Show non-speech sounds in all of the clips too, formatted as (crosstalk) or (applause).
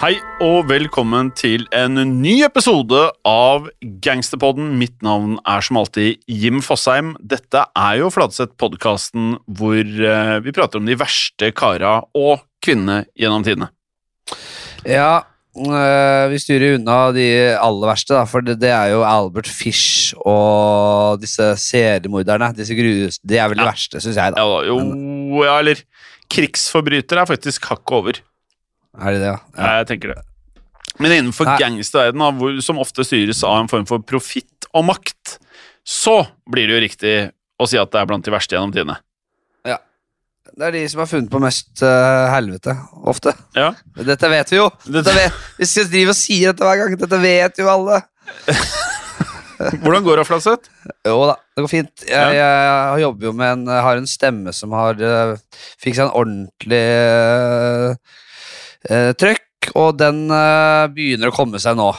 Hei og velkommen til en ny episode av Gangsterpodden. Mitt navn er som alltid Jim Fosheim. Dette er jo Fladseth-podkasten hvor eh, vi prater om de verste kara og kvinnene gjennom tidene. Ja, øh, vi styrer unna de aller verste, da, for det, det er jo Albert Fish og disse seriemorderne. Disse grus, de er vel de Ja. verste, syns jeg. da. Ja, jo, ja, eller krigsforbrytere er faktisk hakket over. Er det det, ja? ja. Jeg tenker det. Men innenfor gangsterverdenen, som ofte styres av en form for profitt og makt, så blir det jo riktig å si at det er blant de verste gjennom tidene. Det er de som har funnet på mest uh, helvete, ofte. Ja. Dette vet vi jo! (laughs) Dette vet, vi skal drive og si dette hver gang. Dette vet jo alle. (laughs) Hvordan går det, Flatseth? Jo da, det går fint. Jeg, jeg jobber jo med en har en stemme som har uh, fikk seg en ordentlig uh, trøkk, og den uh, begynner å komme seg nå.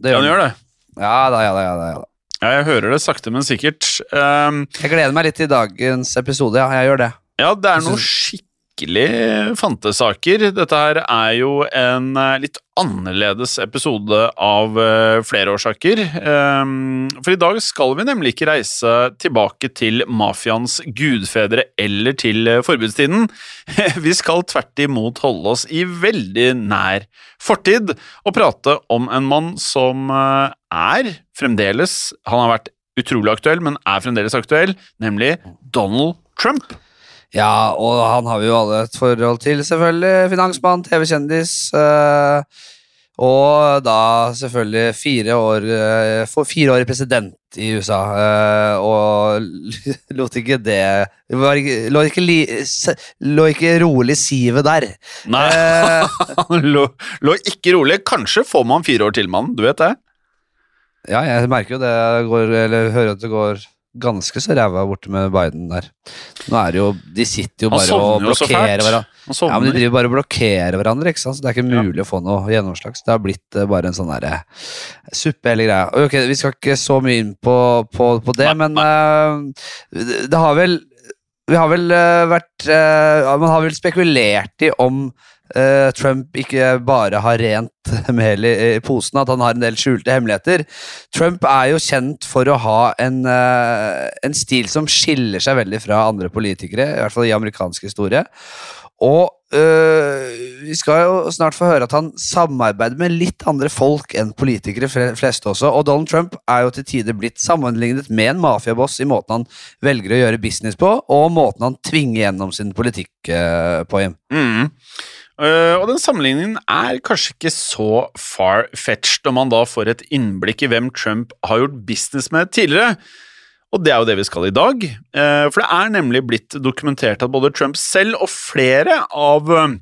Det Ja, den gjør det. Ja da, ja da, ja da. Ja, da. Ja, jeg hører det sakte, men sikkert. Um, Jeg gleder meg litt til dagens episode, ja. Jeg gjør det. Ja, det er noen noe skikkelig fantesaker. Dette her er jo en eh, litt annerledes episode av eh, flere årsaker. Um, for i dag skal vi nemlig ikke reise tilbake til mafiaens gudfedre eller til eh, forbudstiden. (laughs) Vi skal tvert imot holde oss i veldig nær fortid og prate om en mann som er fremdeles Han har vært utrolig aktuell, men er fremdeles aktuell, nemlig Donald Trump. Ja, og han har vi jo alle et forhold til, selvfølgelig. Finansmann, TV-kjendis. øh, og da selvfølgelig fire år for fire år president i USA. øh, og (laughs) lot ikke det lå, ikke li, lå ikke rolig sivet der. Nei, Eh, han (laughs) lå, lå ikke rolig. Kanskje får man fire år til, mann. Du vet det? ja, jeg merker jo det. Går, eller hører at det går ganske så ræva borte med Biden der. Nå er det jo De sitter jo bare og blokkerer hverandre. Ja, men. De driver bare og blokkerer hverandre, ikke sant? så det er ikke Ja. mulig å få noe gjennomslag. Så det har blitt eh, bare en sånn derre suppe hele greia. Ok, Vi skal ikke så mye inn på, på, på det, Nei, men nei. det, det har vel Vi har vel uh, vært uh, Man har vel spekulert i om eh, Trump ikke bare har rent (laughs) mel i, i posen, at han har en del skjulte hemmeligheter. Trump er jo kjent for å ha en, eh, en stil som skiller seg veldig fra andre politikere, i hvert fall i amerikansk historie. Og øh, vi skal jo snart få høre at han samarbeider med litt andre folk enn politikere fle- flest også. Og Donald Trump er jo til tider blitt sammenlignet med en mafiaboss i måten han velger å gjøre business på, og måten han tvinger gjennom sin politikk øh, på. Jim. Mm. Eh, og den sammenligningen er kanskje ikke så far-fetched om man da får et innblikk i hvem Trump har gjort business med tidligere. Og det er jo det vi skal i dag. Eh, For det er nemlig blitt dokumentert at både Trump selv og flere av eh,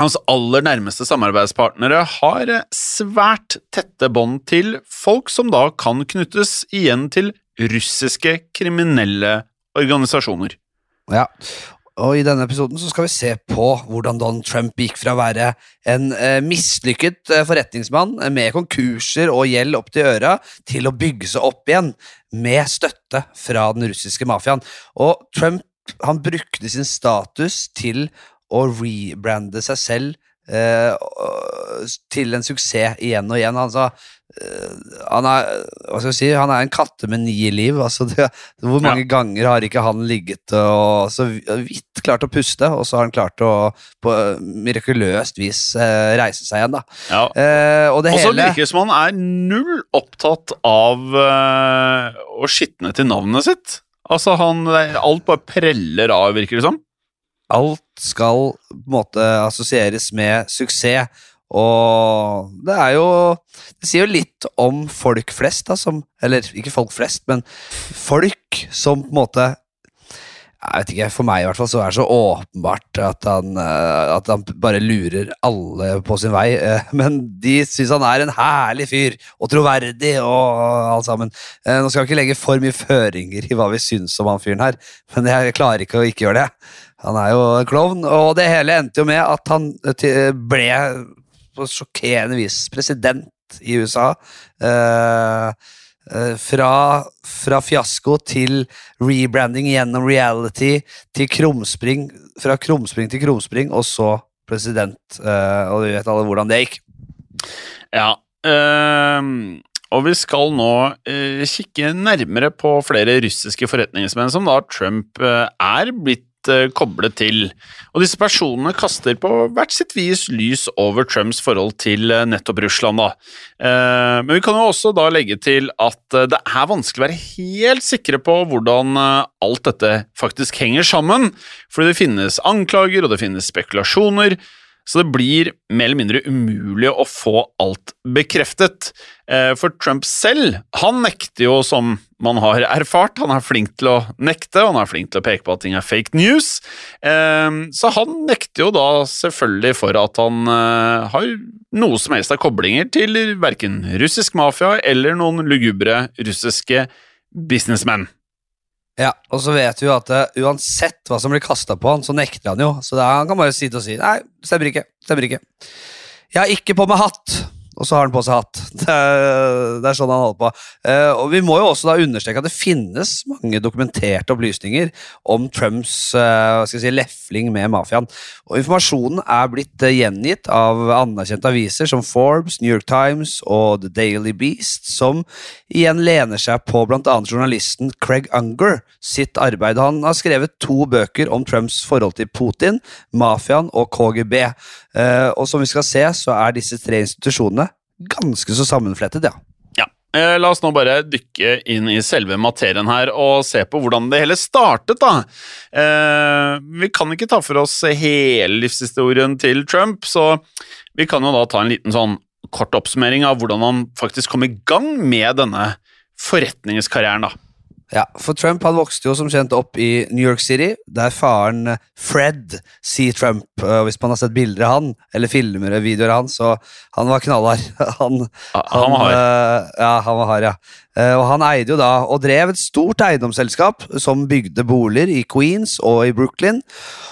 hans aller nærmeste samarbeidspartnere har svært tette bånd til folk som da kan knyttes igjen til russiske kriminelle organisasjoner. Ja, og i denne episoden så skal vi se på hvordan Donald Trump gikk fra å være en eh, mislykket eh, forretningsmann med konkurser og gjeld opp til øra, til å bygge seg opp igjen med støtte fra den russiske mafiaen. Og Trump han brukte sin status til å rebrande seg selv eh, til en suksess igjen og igjen. Han sa han er, hva skal jeg si, han er en katte med ni liv. Altså det, hvor mange ganger har ikke han ligget og så vidt klart å puste, og så har han klart å på mirakuløst vis eh, reise seg igjen, da. Ja. Eh, og det Og så virker det som han er null opptatt av eh, å skitne til navnet sitt. Altså, han, alt bare preller av, virker det som. Alt skal på en måte assosieres med suksess. Og det er jo Det sier jo litt om folk flest, da, som Eller ikke folk flest, men folk som på en måte Jeg vet ikke, For meg i hvert fall så er det så åpenbart at han, eh, at han bare lurer alle på sin vei. eh, Men de syns han er en herlig fyr, og troverdig og alt sammen. Eh, Nå skal vi ikke legge for mye føringer i hva vi syns om han fyren her, men jeg klarer ikke å ikke gjøre det. Han er jo klovn, og det hele endte jo med at han ble på sjokkerende vis president i USA. Eh, fra, fra fiasko til rebranding gjennom reality, til krumspring, fra krumspring til krumspring, og så president. Eh, og vi vet alle hvordan det gikk. Ja. og vi skal nå kikke nærmere på flere russiske forretningsmenn som da Trump er blitt koblet til. Og disse personene kaster på hvert sitt vis lys over Trumps forhold til eh, nettopp Russland. da. Eh, men vi kan jo også da legge til at eh, det er vanskelig å være helt sikre på hvordan eh, alt dette faktisk henger sammen, fordi det finnes anklager og det finnes spekulasjoner. Så det blir mer eller mindre umulig å få alt bekreftet. Eh, For Trump selv, han nekter jo som man har erfart. Han er flink til å nekte, og han er flink til å peke på at ting er fake news. Eh, Så han nekter jo da selvfølgelig for at han eh, har noe som helst av koblinger til verken russisk mafia eller noen lugubre russiske businessmenn. Ja, Og så vet vi jo at eh, uansett hva som blir kasta på han, så nekter han jo. Så da, han kan bare sitte og si nei, stemmer ikke. Stemmer ikke. Jeg har ikke på meg hatt. Og så har han på seg hatt. (laughs) Det er, det er sånn han holder på. Eh, og Vi må jo også da understreke at det finnes mange dokumenterte opplysninger om Trumps eh, si, lefling med mafiaen. Og Informasjonen er blitt eh, gjengitt av anerkjente aviser som Forbes, New York Times og The Daily Beast, som igjen lener seg på bl.a. journalisten Craig Unger sitt arbeid. Han har skrevet to bøker om Trumps forhold til Putin, mafiaen og KGB. Eh, og som vi skal se, så er disse tre institusjonene ganske så sammenflettet, ja. Ja. Eh, La oss nå bare dykke inn i selve materien her og se på hvordan det hele startet, da. Eh, vi kan ikke ta for oss hele livshistorien til Trump, så vi kan jo da ta en liten sånn kort oppsummering av hvordan han faktisk kom i gang med denne forretningskarrieren, da. Ja, for Trump han vokste jo som kjent opp i New York City, der faren Fred C. Trump og Hvis man har sett bilder av han, eller filmer og videoer av han, så han var knallhard. (laughs) Han, han var hard. eh, ja, han var hard, ja. Eh, og han eide jo da, og drev et stort eiendomsselskap som bygde boliger i Queens og i Brooklyn.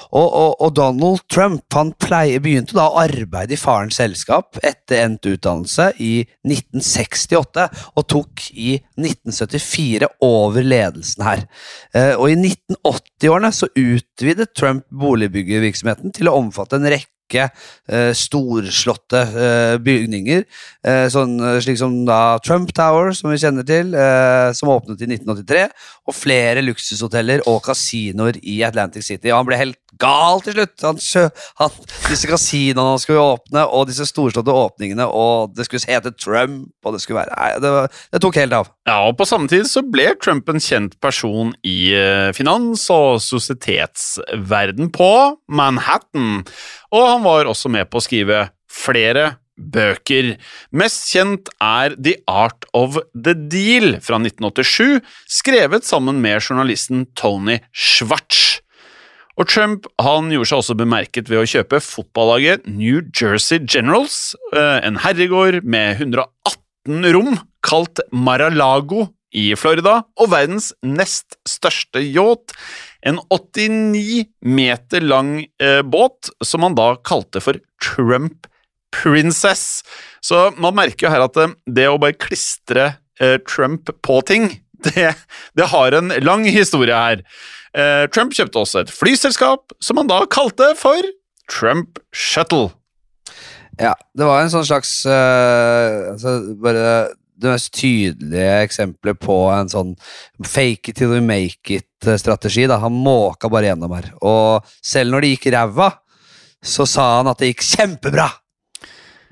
Og, og, og Donald Trump han pleie, begynte da å arbeide i farens selskap etter endt utdannelse i 1968, og tok i 1974 over ledelsen her. Eh, og i 1980-årene så utvidet Trump boligbyggevirksomheten til å omfatte en rekke eh, storslåtte eh, bygninger, eh, sånn, eh, slik som da Trump Tower, som vi kjenner til, eh, som åpnet i 1983, og flere luksushoteller og kasinoer i Atlantic City. Og han ble helt gal til slutt! Han, han, disse kasinoene han skulle åpne, og disse storslåtte åpningene, og det skulle hete Trump, og det skulle være Nei, det, var- det tok helt av. Ja, og på samme tid så ble Trump en kjent person i finans- og sosietetsverden på Manhattan, og han var også med på å skrive flere bøker. Mest kjent er The Art of the Deal fra 1987, skrevet sammen med journalisten Tony Schwartz. Og Trump han gjorde seg også bemerket ved å kjøpe fotballaget New Jersey Generals, eh, en herregård med 118 rom, kalt Mar-a-Lago i Florida, og verdens nest største yacht, en 89 meter lang eh, båt som han da kalte for Trump Princess. Så man merker jo her at det, det å bare klistre eh, Trump på ting, (laughs) det, det har en lang historie her. Eh, Trump kjøpte også et flyselskap som han da kalte for Trump Shuttle. Ja, det var en sånn slags uh, altså bare det mest tydelige eksempelet på en sånn fake it till you make it-strategi. da, Han måka bare gjennom her. Og selv når det gikk ræva, så sa han at det gikk kjempebra!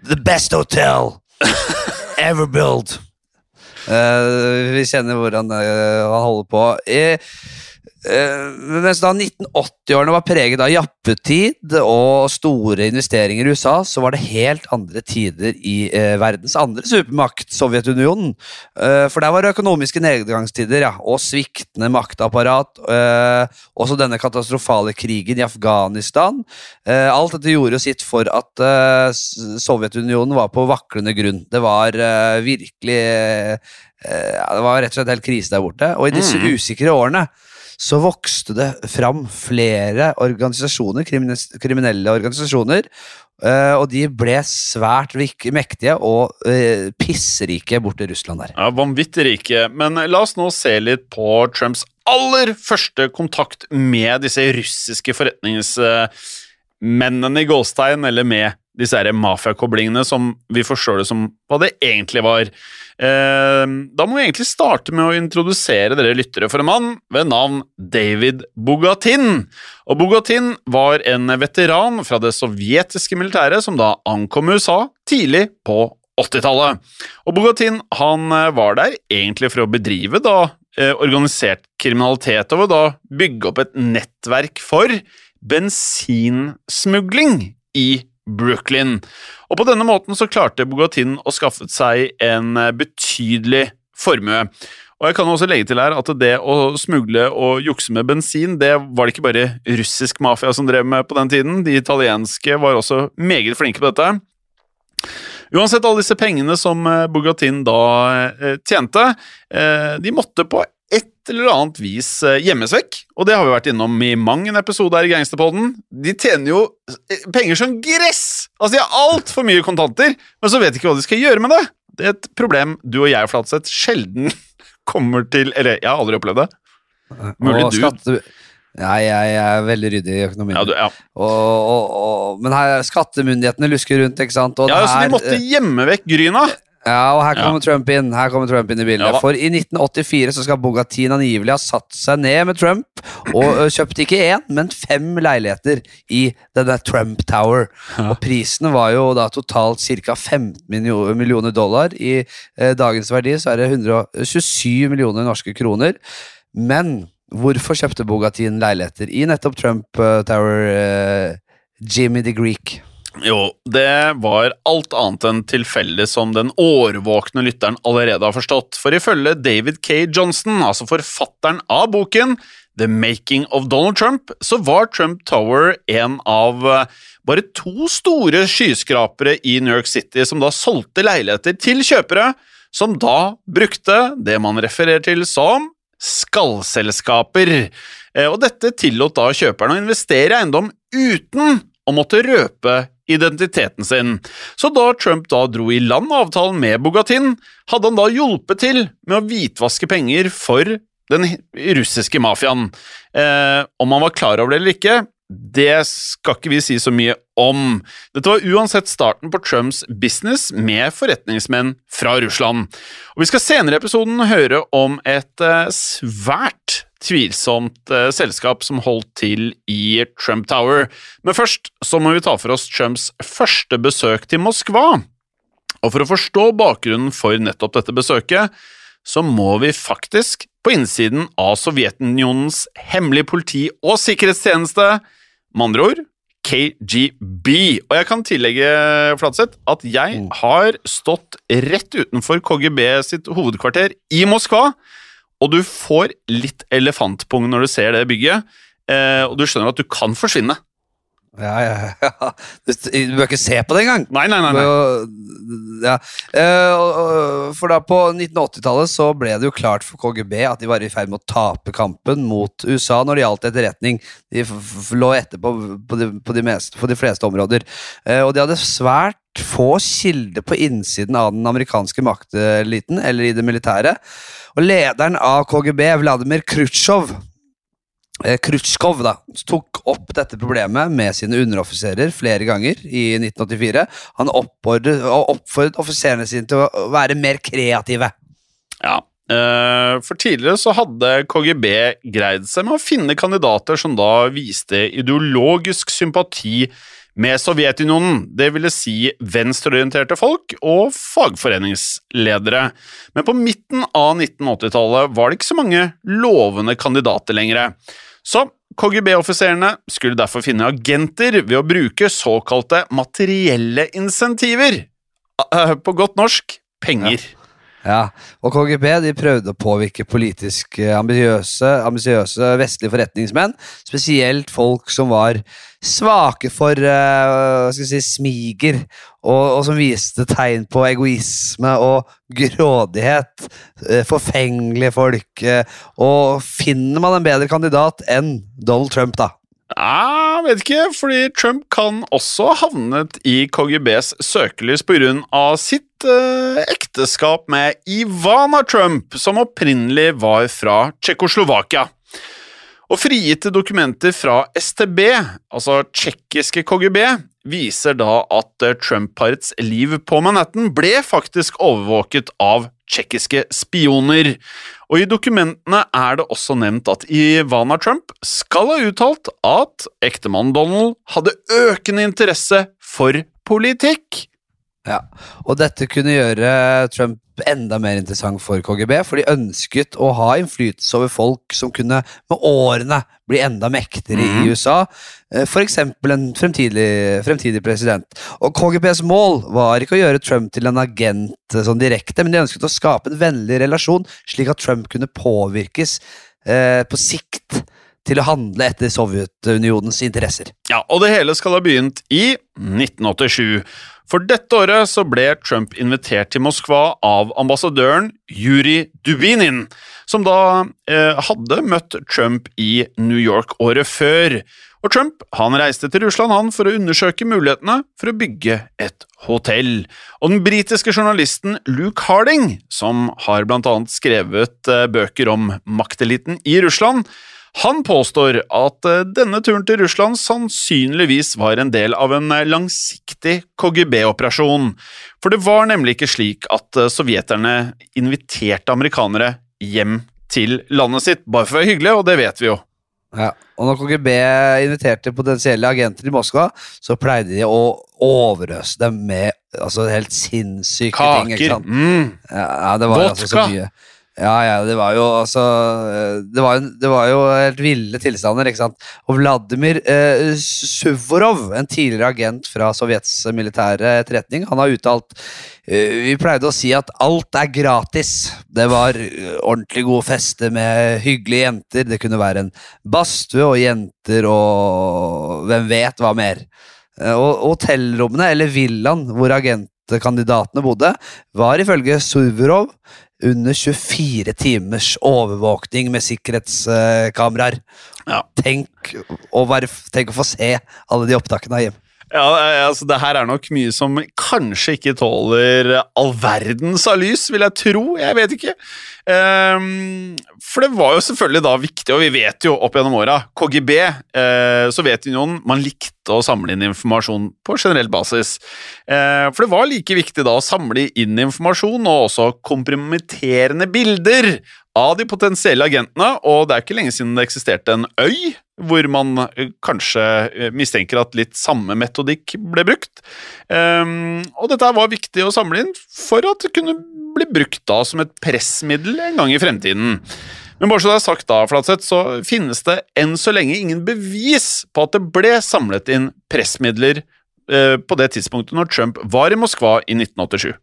The best hotel ever built. Uh, (laughs) vi kjenner hvordan uh, han holder på. Eh, Eh, mens da 1980-årene var preget av jappetid og store investeringer i USA, så var det helt andre tider i eh, verdens andre supermakt, Sovjetunionen. Eh, for der var det økonomiske nedgangstider ja, og sviktende maktapparat. Eh, også denne katastrofale krigen i Afghanistan. Eh, alt dette gjorde jo sitt for at eh, Sovjetunionen var på vaklende grunn. Det var virkelig Det var rett og slett helt krise der borte. Og i disse mm. usikre årene så vokste det fram flere organisasjoner, kriminelle organisasjoner, Uh, og de ble svært mektige og uh, pissrike borti Russland der. Ja, Vanvittig rike. Men la oss nå se litt på Trumps aller første kontakt med disse russiske forretningsmennene i Gåstein, eller med disse mafiakoblingene som vi forstår det som hva det egentlig var. Eh, da må vi egentlig starte med å introdusere dere lyttere for en mann ved navn David Bogatin. Og Bogatin var en veteran fra det sovjetiske militæret som da ankom USA tidlig på 80-tallet. Og Bogatin han eh, var der egentlig for å bedrive da eh, organisert kriminalitet og da bygge opp et nettverk for bensinsmugling i Brooklyn. Og på denne måten så klarte Bogatin å skaffe seg en eh, betydelig formue. Og jeg kan også legge til her at det å smugle og jukse med bensin, det var det ikke bare russisk mafia som drev med på den tiden. De italienske var også meget flinke på dette. Uansett, alle disse pengene som eh, Bogatin da eh, tjente, de måtte på et eller annet vis eh, gjemmes vekk, og det har vi vært innom i mang en episode her i Gangsterpodden. De tjener jo eh, penger som gress! Altså, De har altfor mye kontanter, men så vet de ikke hva de skal gjøre med det. Det er et problem du og jeg, Flatseth, sjelden (laughs) kommer til Eller, jeg har aldri opplevd det. Mulig du skatte... Nei, jeg, er veldig ryddig i økonomien. Ja, du, ja. Og, og, og, men her, skattemyndighetene lusker rundt, ikke sant. Og ja, her, så De måtte gjemme vekk Gryna. Ja, og her kommer ja. Trump inn Her kommer Trump inn i bildet. Ja, For i 1984 så skal Bogatin angivelig ha satt seg ned med Trump og kjøpt ikke én, men fem leiligheter i denne Trump Tower. Ja. Og prisen var jo da totalt ca. 15 millioner dollar. I eh, dagens verdi så er det 127 millioner norske kroner. Men hvorfor kjøpte Bogatin leiligheter i nettopp Trump Tower? eh, Jimmy the Greek. Jo, det var alt annet enn tilfeldig som den årvåkne lytteren allerede har forstått. For ifølge David K. Johnson, altså forfatteren av boken The Making of Donald Trump, så var Trump Tower en av eh, bare to store skyskrapere i New York City som da solgte leiligheter til kjøpere, som da brukte det man refererer til som skallselskaper. Eh, og dette tillot da kjøperne å investere i eiendom uten å måtte røpe identiteten sin. Så da Trump da dro i land avtalen med Bogatin, hadde han da hjulpet til med å hvitvaske penger for den russiske mafiaen. Eh, om han var klar over det eller ikke, det skal ikke vi si så mye om. Dette var uansett starten på Trumps business med forretningsmenn fra Russland. Og Vi skal senere i episoden høre om et eh, svært tvilsomt eh, selskap som holdt til i Trump Tower. Men først så må vi ta for oss Trumps første besøk til Moskva. Og for å forstå bakgrunnen for nettopp dette besøket, så må vi faktisk på innsiden av Sovjetunionens hemmelige politi og sikkerhetstjeneste, med andre ord KGB. Og jeg kan tillegge, Flatseth, at jeg har stått rett utenfor KGB sitt hovedkvarter i Moskva, og du får litt elefantpung når du ser det bygget, eh, og du skjønner at du kan forsvinne. Ja, ja, ja. (laughs) Du, du bør ikke se på det engang! Nei, nei, nei. nei. Ja. Eh, For da på 1980-tallet så ble det jo klart for KGB at de var i ferd med å tape kampen mot USA når det gjaldt etterretning. De lå etter på, på, de, på, de meste, på de fleste områder. Eh, og de hadde svært få kilder på innsiden av den amerikanske makteliten eller i det militære. Og lederen av KGB, Vladimir Khrusjtsjov, eh, Khrusjtsjov tok opp dette problemet med sine underoffiserer flere ganger i 1984. Han oppfordret offiserene sine til å være mer kreative. Ja. eh, For tidligere så hadde KGB greid seg med å finne kandidater som da viste ideologisk sympati med Sovjetunionen, det ville si venstreorienterte folk og fagforeningsledere. Men på midten av 1980-tallet var det ikke så mange lovende kandidater lenger. Så KGB-offiserene skulle derfor finne agenter ved å bruke såkalte materielle insentiver. Eh, På godt norsk penger. Ja, og KGB de prøvde å påvirke politisk eh, ambisiøse, vestlige forretningsmenn, spesielt folk som var svake for uh, si, smiger, og, og som viste tegn på egoisme og grådighet. Uh, Forfengelige folk. Uh, Og finner man en bedre kandidat enn Donald Trump, da? Vet ikke, fordi Trump kan også ha havnet i KGBs søkelys pga. sitt eh, ekteskap med Ivana Trump, som opprinnelig var fra Tsjekkoslovakia. Og frigitte dokumenter fra STB, altså tsjekkiske KGB, viser da at eh, Trump-parets liv på Manhattan ble faktisk overvåket av tsjekkiske spioner. Og i dokumentene er det også nevnt at Ivana Trump skal ha uttalt at ektemannen Donald hadde økende interesse for politikk. Ja, og dette kunne gjøre Trump enda mer interessant for KGB, for de ønsket å ha innflytelse over folk som kunne med årene bli enda mektigere i USA, f.eks. for eksempel en fremtidig, fremtidig president. Og KGBs mål var ikke å gjøre Trump til en agent eh, sånn direkte, men de ønsket å skape en vennlig relasjon, slik at Trump kunne påvirkes eh, på sikt til å handle etter Sovjetunionens interesser. Ja, og det hele skal ha begynt i 1987. For dette året så ble Trump invitert til Moskva av ambassadøren Juri Dubinin, som da eh, hadde møtt Trump i New York året før. Og Trump han reiste til Russland han for å undersøke mulighetene for å bygge et hotell. Og den britiske journalisten Luke Harding, som har blant annet skrevet eh, bøker om makteliten i Russland, han påstår at eh, denne turen til Russland sannsynligvis var en del av en eh, langsiktig KGB-operasjon, for det var nemlig ikke slik at eh, sovjeterne inviterte amerikanere hjem til landet sitt, bare for å være hyggelig, og det vet vi jo. Ja, og når KGB inviterte potensielle agenter i Moskva, så pleide de å overøse dem med altså, helt sinnssyke ting. Kaker. Mm. Ja, det var altså så Vodka. mye. Ja, ja, det var jo altså eh, Det var, det var jo helt ville tilstander, ikke sant. Og Vladimir eh, Suvorov, en tidligere agent fra Sovjets militære etterretning, han har uttalt eh, Vi pleide å si at alt er gratis. Det var eh, ordentlig gode fester med hyggelige jenter. Det kunne være en badstue og jenter og hvem vet hva mer. Og hotellrommene, eller villaen hvor agentkandidatene bodde, var ifølge Suvorov under 24 timers overvåkning med sikkerhetskameraer. Ja. Tenk, å være, tenk å få se alle de opptakene av hjem. Ja, eh, altså Det her er nok mye som kanskje ikke tåler all verdens av lys, vil jeg tro. Jeg vet ikke. Um, for det var jo selvfølgelig da viktig, og vi vet jo opp gjennom åra KGB, eh, Sovjetunionen, man likte å samle inn informasjon på generell basis. Uh, for det var like viktig da å samle inn informasjon og også kompromitterende bilder av de potensielle agentene, og det er ikke lenge siden det eksisterte en øy hvor man eh, kanskje eh, mistenker at litt samme metodikk ble brukt. Um, og dette var viktig å samle inn for at det kunne bli brukt da som et pressmiddel en gang i fremtiden. Men bare så det er sagt da, Flatseth, så finnes det enn så lenge ingen bevis på at det ble samlet inn pressmidler uh, på det tidspunktet når Trump var i Moskva i 1987.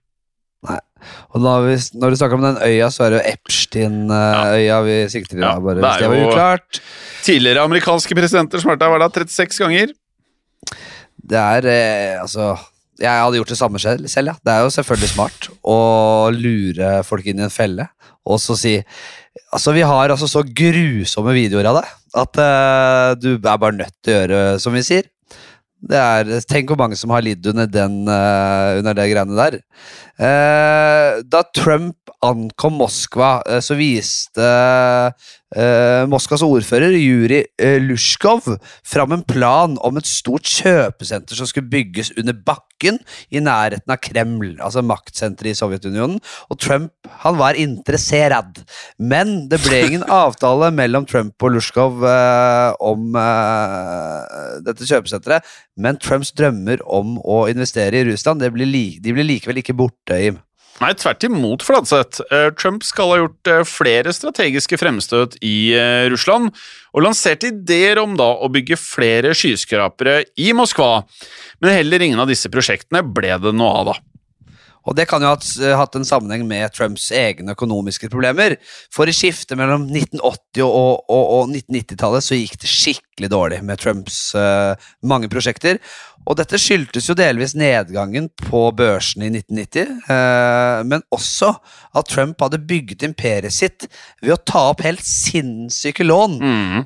Og når, vi, når du snakker om den øya, så er det jo Epstein-øya vi sikter til. Ja, da, bare, det er det var jo- uklart. Tidligere amerikanske presidenter som har vært der, var der 36 ganger. Det er eh, altså Jeg hadde gjort det samme selv, selv, ja. Det er jo selvfølgelig smart å lure folk inn i en felle, og så si Altså, vi har altså så grusomme videoer av det at uh, du er bare nødt til å gjøre som vi sier. Er, tenk hvor mange som har lidd under, den, uh, under det greiene der. Uh, da Trump ankom Moskva, uh, så viste eh, Moskvas ordfører Juri uh, Lushkov fram en plan om et stort kjøpesenter som skulle bygges under bakken i nærheten av Kreml, altså maktsenteret i Sovjetunionen. Og Trump han var interessert, men det ble ingen (laughs) avtale mellom Trump og Lushkov eh, om eh, dette kjøpesenteret. Men Trumps drømmer om å investere i Russland det blir li de blir likevel ikke borte. Jim. Nei, tvert imot, Fladseth. Eh, Trump skal ha gjort eh, flere strategiske fremstøt i eh, Russland, og lanserte ideer om da å bygge flere skyskrapere i Moskva. Men heller ingen av disse prosjektene ble det noe av, da. Og det kan jo ha hatt, en sammenheng med Trumps egne økonomiske problemer. For i skiftet mellom 1980- og, og, og 1990-tallet så gikk det skikkelig dårlig med Trumps uh, mange prosjekter. Og dette skyldtes jo delvis nedgangen på børsene i 1990, eh, men også at Trump hadde bygget imperiet sitt ved å ta opp helt sinnssyke lån.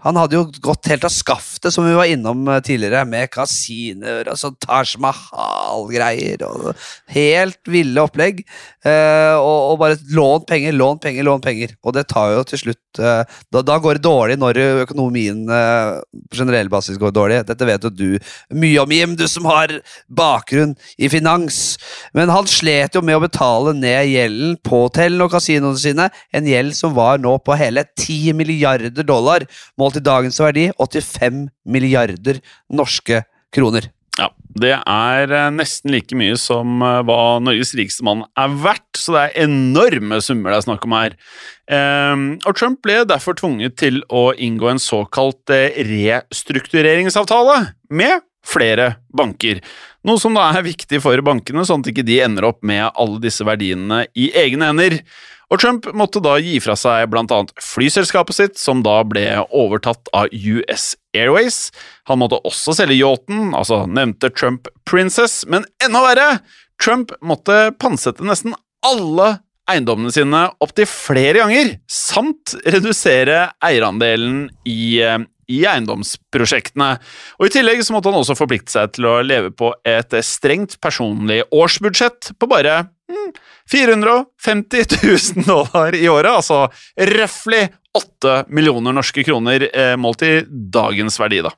Han hadde jo gått helt av skaftet, som vi var innom eh, tidligere, med kasinoer og sånn Taj Mahal-greier og helt ville opplegg. Eh, og, bare lån penger, lån penger, lån penger. Og det tar jo til slutt da, da går det dårlig når økonomien på generell basis går dårlig. Dette vet jo du mye om, Jim, du som har bakgrunn i finans. Men han slet jo med å betale ned gjelden på hotellene og kasinoene sine, en gjeld som var nå på hele 10 milliarder dollar, målt i dagens verdi 85 milliarder norske kroner. Ja, Det er eh, nesten like mye som eh, hva Norges rikeste mann er verdt, så det er enorme summer det er snakk om her. Ehm, og Trump ble derfor tvunget til å inngå en såkalt eh, restruktureringsavtale med flere banker. Noe som da er viktig for bankene, sånn at ikke de ender opp med alle disse verdiene i egne hender. Og Trump måtte da gi fra seg bl.a. flyselskapet sitt, som da ble overtatt av US Airways. Han måtte også selge yachten, altså nevnte Trump Princess, men enda verre! Trump måtte pantsette nesten alle eiendommene sine opptil flere ganger, samt redusere eierandelen i, eh, i eiendomsprosjektene. Og I tillegg så måtte han også forplikte seg til å leve på et strengt personlig årsbudsjett på bare mm, 450 000 dollar i året, altså røftlig 8 millioner norske kroner eh, målt i dagens verdi, da.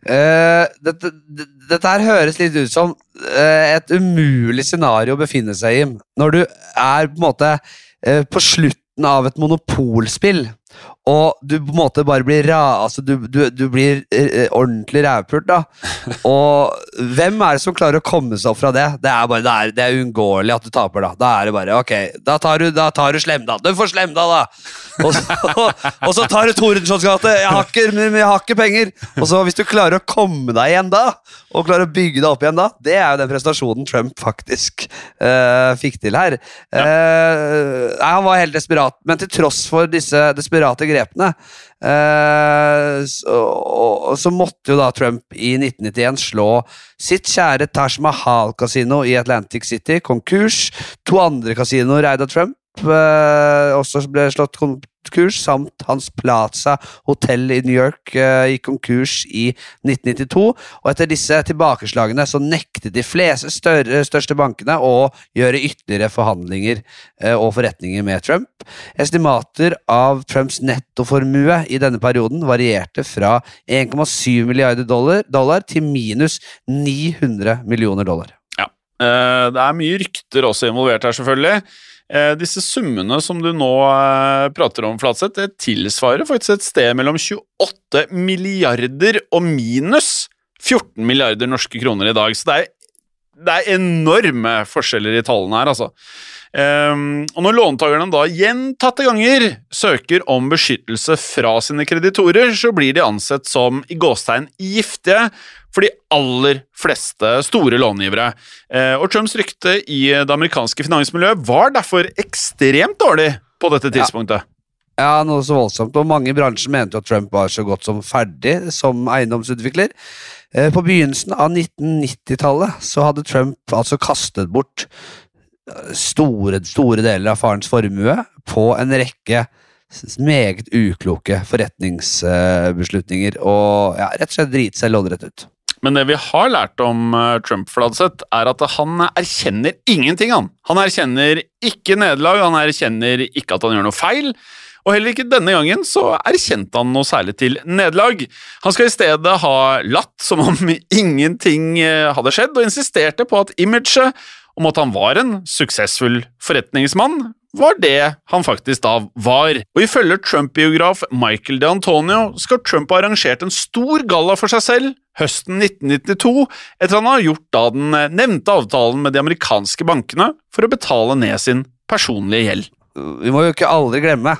Uh, dette, dette her høres litt ut som uh, et umulig scenario å befinne seg i når du er på en måte uh, på slutten av et monopolspill, og du på en måte bare blir ra... Altså, du, du, du blir eh, ordentlig rævpult, da. (laughs) Og hvem er det som klarer å komme seg opp fra det? Det er bare, det er, det er uunngåelig at du taper, da. Da er det bare ok, da tar du, da tar du Slemdal. Du får Slemdal, da! Og så, (laughs) og så tar du Tordenskiolds gate. Jeg har ikke, jeg har ikke penger! Og så hvis du klarer å komme deg igjen da, og klarer å bygge deg opp igjen da, det er jo den prestasjonen Trump faktisk uh, fikk til her. Uh, han var helt desperat, men til tross for disse desperate grepene, eh, så, og, så måtte jo da Trump i 1991 slå sitt kjære Taj Mahal-kasino i Atlantic City konkurs. To andre kasinoer eid av Trump eh, også ble slått konkurs, samt hans Plaza hotell i New York uh, gikk konkurs i 1992. Og etter disse tilbakeslagene så nektet de fleste større, største bankene å gjøre ytterligere forhandlinger uh, og forretninger med Trump. Estimater av Trumps nettoformue i denne perioden varierte fra 1,7 milliarder dollar, dollar til minus 900 millioner dollar. Ja. uh, Det er mye rykter også involvert her, selvfølgelig. Eh, Disse summene som du nå eh, prater om, Flatseth, det tilsvarer faktisk et sted mellom 28 milliarder og minus 14 milliarder norske kroner i dag. Så det er det er enorme forskjeller i tallene her, altså. Ehm, og når låntakerne da gjentatte ganger søker om beskyttelse fra sine kreditorer, så blir de ansett som i gåstegn giftige for de aller fleste store långivere. Eh, og Trumps rykte i det amerikanske finansmiljøet var derfor ekstremt dårlig på dette tidspunktet. Ja, noe så voldsomt. Og mange i bransjen mente jo at Trump var så godt som ferdig som eiendomsutvikler. Eh, På begynnelsen av 1990-tallet så hadde Trump altså kastet bort eh, store, store deler av farens formue på en rekke meget ukloke forretningsbeslutninger, og ja, rett og slett drite seg loddrett ut. Men det vi har lært om eh, Trump, Fladseth, er at han erkjenner ingenting, han. Han erkjenner ikke nederlag, han erkjenner ikke at han gjør noe feil. Og heller ikke denne gangen så erkjente han noe særlig til nederlag. Han skal i stedet ha latt som om (laughs) ingenting eh, hadde skjedd, og insisterte på at imaget om at han var en suksessfull forretningsmann, var det han faktisk da var. Og ifølge Trump-biograf Michael DeAntonio skal Trump ha arrangert en stor galla for seg selv høsten 1992, etter han har gjort da den eh, nevnte avtalen med de amerikanske bankene for å betale ned sin personlige gjeld. Vi må jo ikke aldri glemme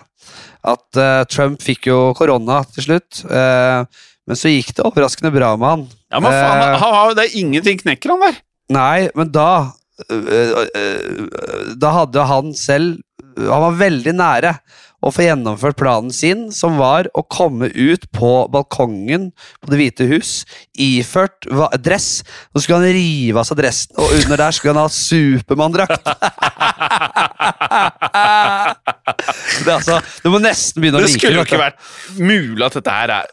at uh, Trump fikk jo korona til slutt, Uh, men så gikk det overraskende bra med han. Ja, men faen, uh, han har- det er ingenting knekker han der. Nei, men da Da hadde han selv Han var veldig nære å få gjennomført planen sin, som var å komme ut på balkongen på Det hvite hus iført dress. Så skulle han rive av seg dressen, og under der skulle han ha Supermann-drakt. (laughs) det, er altså, du må nesten begynne å Det Det skulle ikke vært mulig at dette her er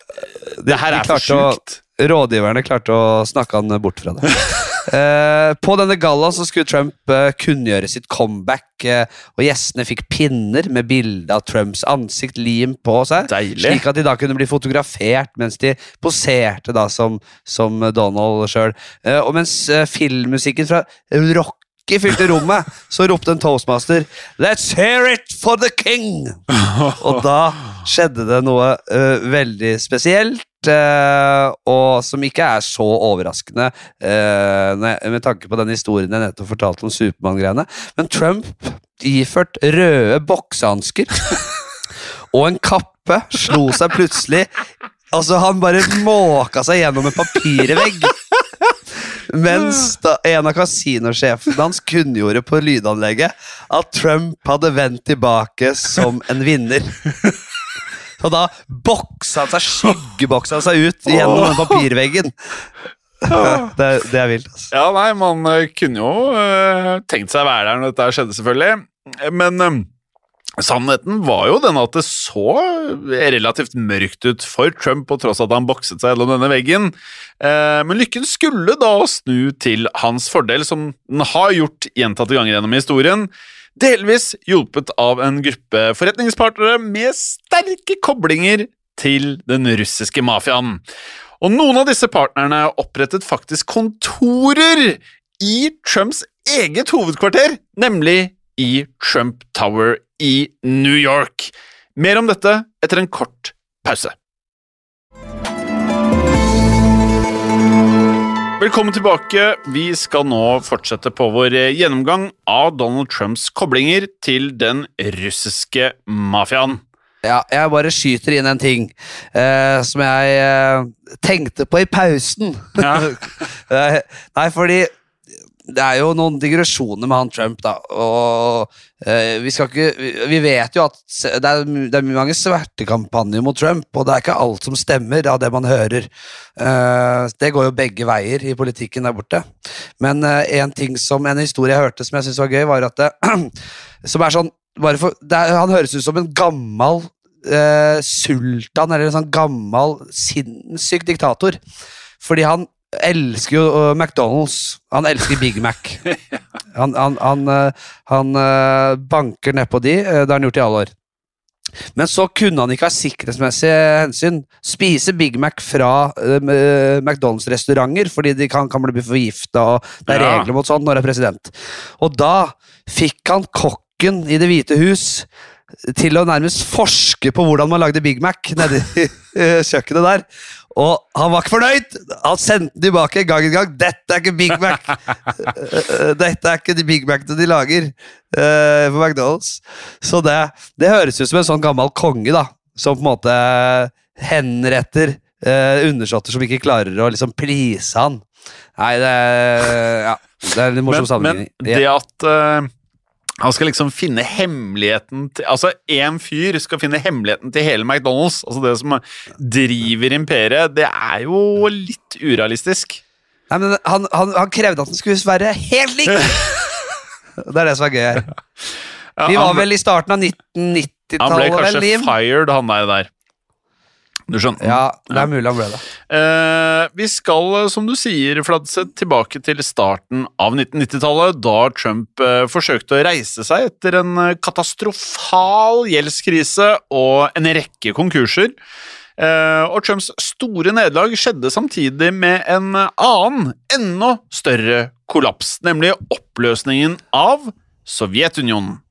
Det her er for sjukt. Rådgiverne klarte å snakke han bort fra det. (laughs) Eh, på denne gallaen så skulle Trump eh, kunngjøre sitt comeback, eh, og gjestene fikk pinner med bilde av Trumps ansikt limt på seg, Deilig. slik at de da kunne bli fotografert mens de poserte da som, som Donald sjøl. Eh, og mens filmmusikken fra Rocky fylte rommet, så ropte en toastmaster Let's hear it for the king! (laughs) Og da skjedde det noe uh, veldig spesielt, og som ikke er så overraskende eh, med tanke på den historien jeg nettopp fortalte om Supermann-greiene. Men Trump, iført røde boksehansker (laughs) og en kappe, slo seg plutselig Altså, han bare måka seg gjennom en papirvegg. Mens da en av kasinosjefene hans kunngjorde på lydanlegget at Trump hadde vendt tilbake som en vinner. Og da boksa han seg, skyggeboksa han seg ut gjennom den papirveggen. Det, er- det er vilt, altså. Ja, nei, man eh, kunne jo uh, tenkt seg å være der når dette skjedde, selvfølgelig. Men eh, sannheten var jo den at det så relativt mørkt ut for Trump, på tross av at han bokset seg gjennom denne veggen. Uh, men lykken skulle da snu til hans fordel, som den har gjort gjentatte ganger gjennom historien. Delvis hjulpet av en gruppe forretningspartnere med sterke koblinger til den russiske mafiaen. Og noen av disse partnerne opprettet faktisk kontorer i Trumps eget hovedkvarter, nemlig i Trump Tower i New York. Mer om dette etter en kort pause. Velkommen tilbake. Vi skal nå fortsette på vår eh, gjennomgang av Donald Trumps koblinger til den russiske mafiaen. Ja, jeg bare skyter inn en ting eh, som jeg eh, tenkte på i pausen. Ja. (laughs) Eh, Nei, fordi det er jo noen digresjoner med han Trump, da. Og eh, vi skal ikke Vi, vet jo at det er, det er mange svertekampanjer mot Trump, og det er ikke alt som stemmer av det man hører. Eh, det går jo begge veier i politikken der borte. Men eh, en ting som en historie jeg hørte som jeg syntes var gøy, var at det, (clears throat) Som er sånn for, er, Han høres ut som en gammel eh, sultan, eller en sånn gammel, sinnssyk diktator. Fordi han elsker jo eh, McDonald's. Han elsker Big Mac. (laughs) Han, han, han, eh, han eh, banker nedpå de, det har han gjort i alle år. Men så kunne han ikke av sikkerhetsmessige hensyn spise Big Mac fra uh, McDonald's-restauranter, fordi de kan, kan bli forgifta, og det er regler mot sånt når det er president. Og da fikk han kokken i Det hvite hus til å nærmest forske på hvordan man lagde Big Mac nedi (laughs) kjøkkenet der. Og han var ikke fornøyd! Han sendte den tilbake gang en gang. 'Dette er ikke Big Mac!' (laughs) Dette er ikke de Big Macene de lager uh, på McDonald's. Så det, det høres ut som en sånn gammel konge, da. Som på en måte henretter uh, undersåtter som ikke klarer å liksom please han. Nei, det Ja, det er en morsom Men, men det at eh, han skal liksom finne hemmeligheten til Altså, én fyr skal finne hemmeligheten til hele McDonald's, altså det som driver imperiet, det er jo litt urealistisk. Nei, men han, han, han krevde at den skulle være helt lik! (laughs) det er det som er gøy her. Ja, Vi var han, vel i starten av 1990-tallet, vel, kanskje fired, han der. der. Du skjønner? Ja, det er mulig han ble det. Eh, vi skal, eh, som du sier, Fladseth, tilbake til starten av 1990-tallet, da Trump eh, forsøkte å reise seg etter en eh, katastrofal gjeldskrise og en rekke konkurser. Eh, og Trumps store nederlag skjedde samtidig med en annen, enda større kollaps, nemlig oppløsningen av Sovjetunionen.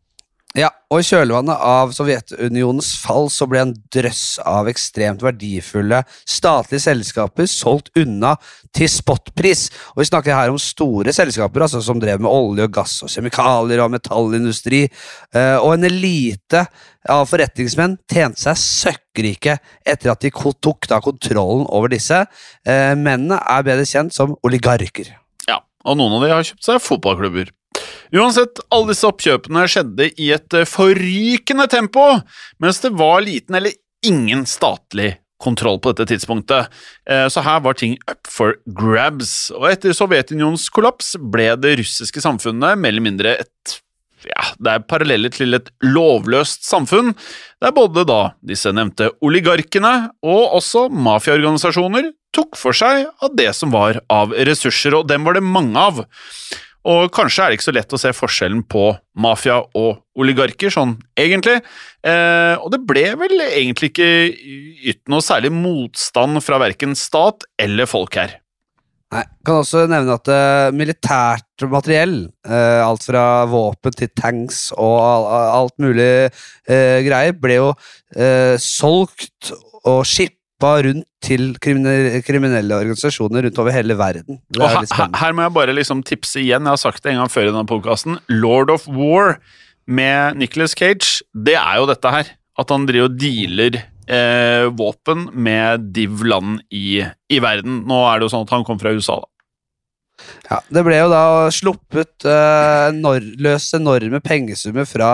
Ja, og i kjølvannet av Sovjetunionens fall så ble en drøss av ekstremt verdifulle statlige selskaper solgt unna til spotpris. Og vi snakker her om store selskaper altså som drev med olje og gass og kjemikalier og metallindustri. eh, Og en elite av forretningsmenn tjente seg søkkrike etter at de tok da kontrollen over disse. Eh, Mennene er bedre kjent som oligarker. Ja, og noen av de har kjøpt seg fotballklubber. Uansett, alle disse oppkjøpene skjedde i et eh, forrykende tempo, mens det var liten eller ingen statlig kontroll på dette tidspunktet. Eh, Så her var ting up for grabs, og etter Sovjetunionens kollaps ble det russiske samfunnet mer eller mindre et ja, det er paralleller til et lovløst samfunn, der både da disse nevnte oligarkene og også mafiaorganisasjoner tok for seg av det som var av ressurser, og dem var det mange av. Og kanskje er det ikke så lett å se forskjellen på mafia og oligarker, sånn egentlig. Eh, og det ble vel egentlig ikke ytt noe særlig motstand fra verken stat eller folk her. Nei, kan også nevne at uh, militært materiell, uh, alt fra våpen til tanks og al- alt mulig uh, greier, ble jo solgt og shippa rundt til kriminelle, kriminelle organisasjoner rundt over hele verden. Er her, her må jeg bare liksom tipse igjen, jeg har sagt det en gang før i denne podkasten. Lord of War med Nicholas Cage, det er jo dette her. At han driver og dealer eh, våpen med div land i, i verden. Nå er det jo sånn at han kom fra USA, da. Ja, det ble jo da sluppet eh, løs enorme pengesummer fra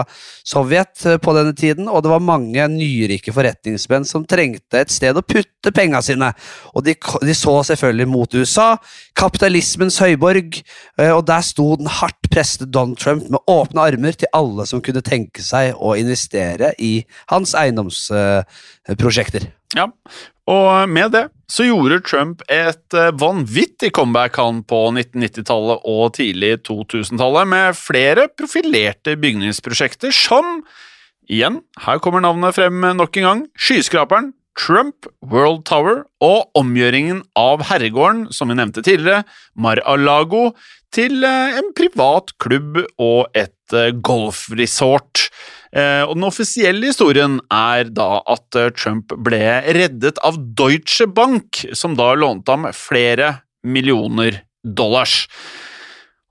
Sovjet eh, på denne tiden, og det var mange nyrike forretningsmenn som trengte et sted å putte penga sine. Og de, de så selvfølgelig mot USA, kapitalismens høyborg, eh, og der sto den hardt preste Don Trump med åpne armer til alle som kunne tenke seg å investere i hans eiendomsprosjekter. Ja, og med det så gjorde Trump et eh, vanvittig comeback han på 1990-tallet og tidlig 2000-tallet, med flere profilerte bygningsprosjekter som Igjen, her kommer navnet frem nok en gang. Skyskraperen, Trump World Tower og omgjøringen av herregården, som vi nevnte tidligere, Mar-a-Lago, til eh, en privat klubb og et eh, golfresort. Eh, Og Den offisielle historien er da at eh, Trump ble reddet av Deutsche Bank, som da lånte ham flere millioner dollars.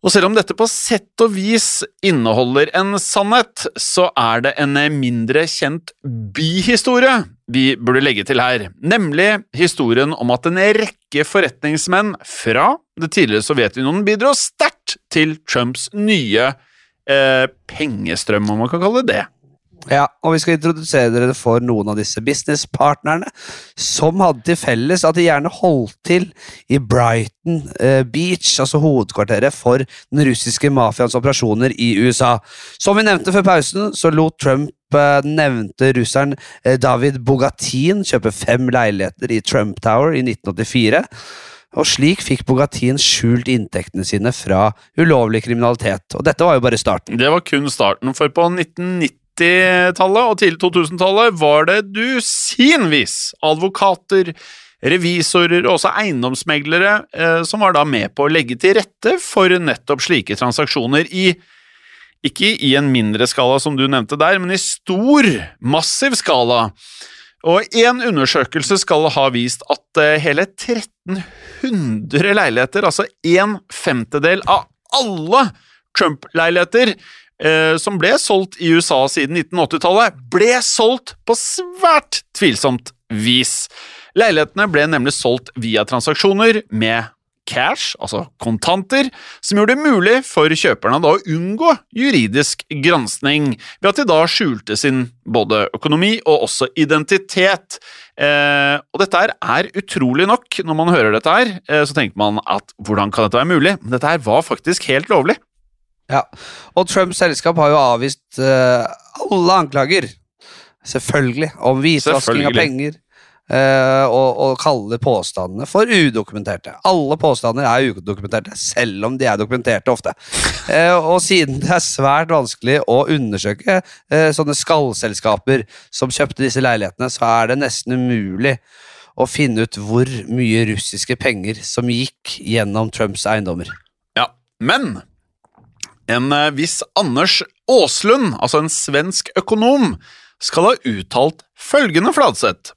Og selv om dette på sett og vis inneholder en sannhet, så er det en mindre kjent bihistorie vi burde legge til her, nemlig historien om at en rekke forretningsmenn fra det tidligere Sovjetunionen bidro sterkt til Trumps nye eh, pengestrøm, om man kan kalle det det. Ja, og vi skal introdusere dere for noen av disse businesspartnerne som hadde til felles at de gjerne holdt til i Brighton eh, Beach, altså hovedkvarteret for den russiske mafiaens operasjoner i USA. Som vi nevnte før pausen, så lot Trump eh, den nevnte russeren David Bogatin kjøpe fem leiligheter i Trump Tower i 1984. Og slik fikk Bogatin skjult inntektene sine fra ulovlig kriminalitet. Og dette var jo bare starten. Det var kun starten, for på 1990-tallet og tidlig 2000-tallet var det dusinvis advokater, revisorer og også eiendomsmeglere eh, som var da med på å legge til rette for nettopp slike transaksjoner i Ikke i en mindre skala, som du nevnte der, men i stor, massiv skala. Og én undersøkelse skal ha vist at eh, hele 1300 leiligheter, altså en femtedel av alle Trump-leiligheter eh, som ble solgt i USA siden 1980-tallet, ble solgt på svært tvilsomt vis. Leilighetene ble nemlig solgt via transaksjoner med cash, altså kontanter, som gjorde det mulig for kjøperne da å unngå juridisk gransking, ved at de da skjulte sin både økonomi og også identitet. Eh, og dette her er utrolig nok. Når man hører dette her, eh, så tenker man at hvordan kan dette være mulig? Men dette her var faktisk helt lovlig. Ja, og Trumps selskap har jo avvist eh, alle anklager, selvfølgelig, om hvitvasking av penger, og, og, kaller påstandene for udokumenterte. Alle påstander er udokumenterte, selv om de er dokumenterte ofte. Uh, og siden det er svært vanskelig å undersøke sånne skallselskaper som kjøpte disse leilighetene, så er det nesten umulig å finne ut hvor mye russiske penger som gikk gjennom Trumps eiendommer. Ja, men en eh, viss Anders Aaslund, altså en svensk økonom, skal ha uttalt følgende, Fladseth.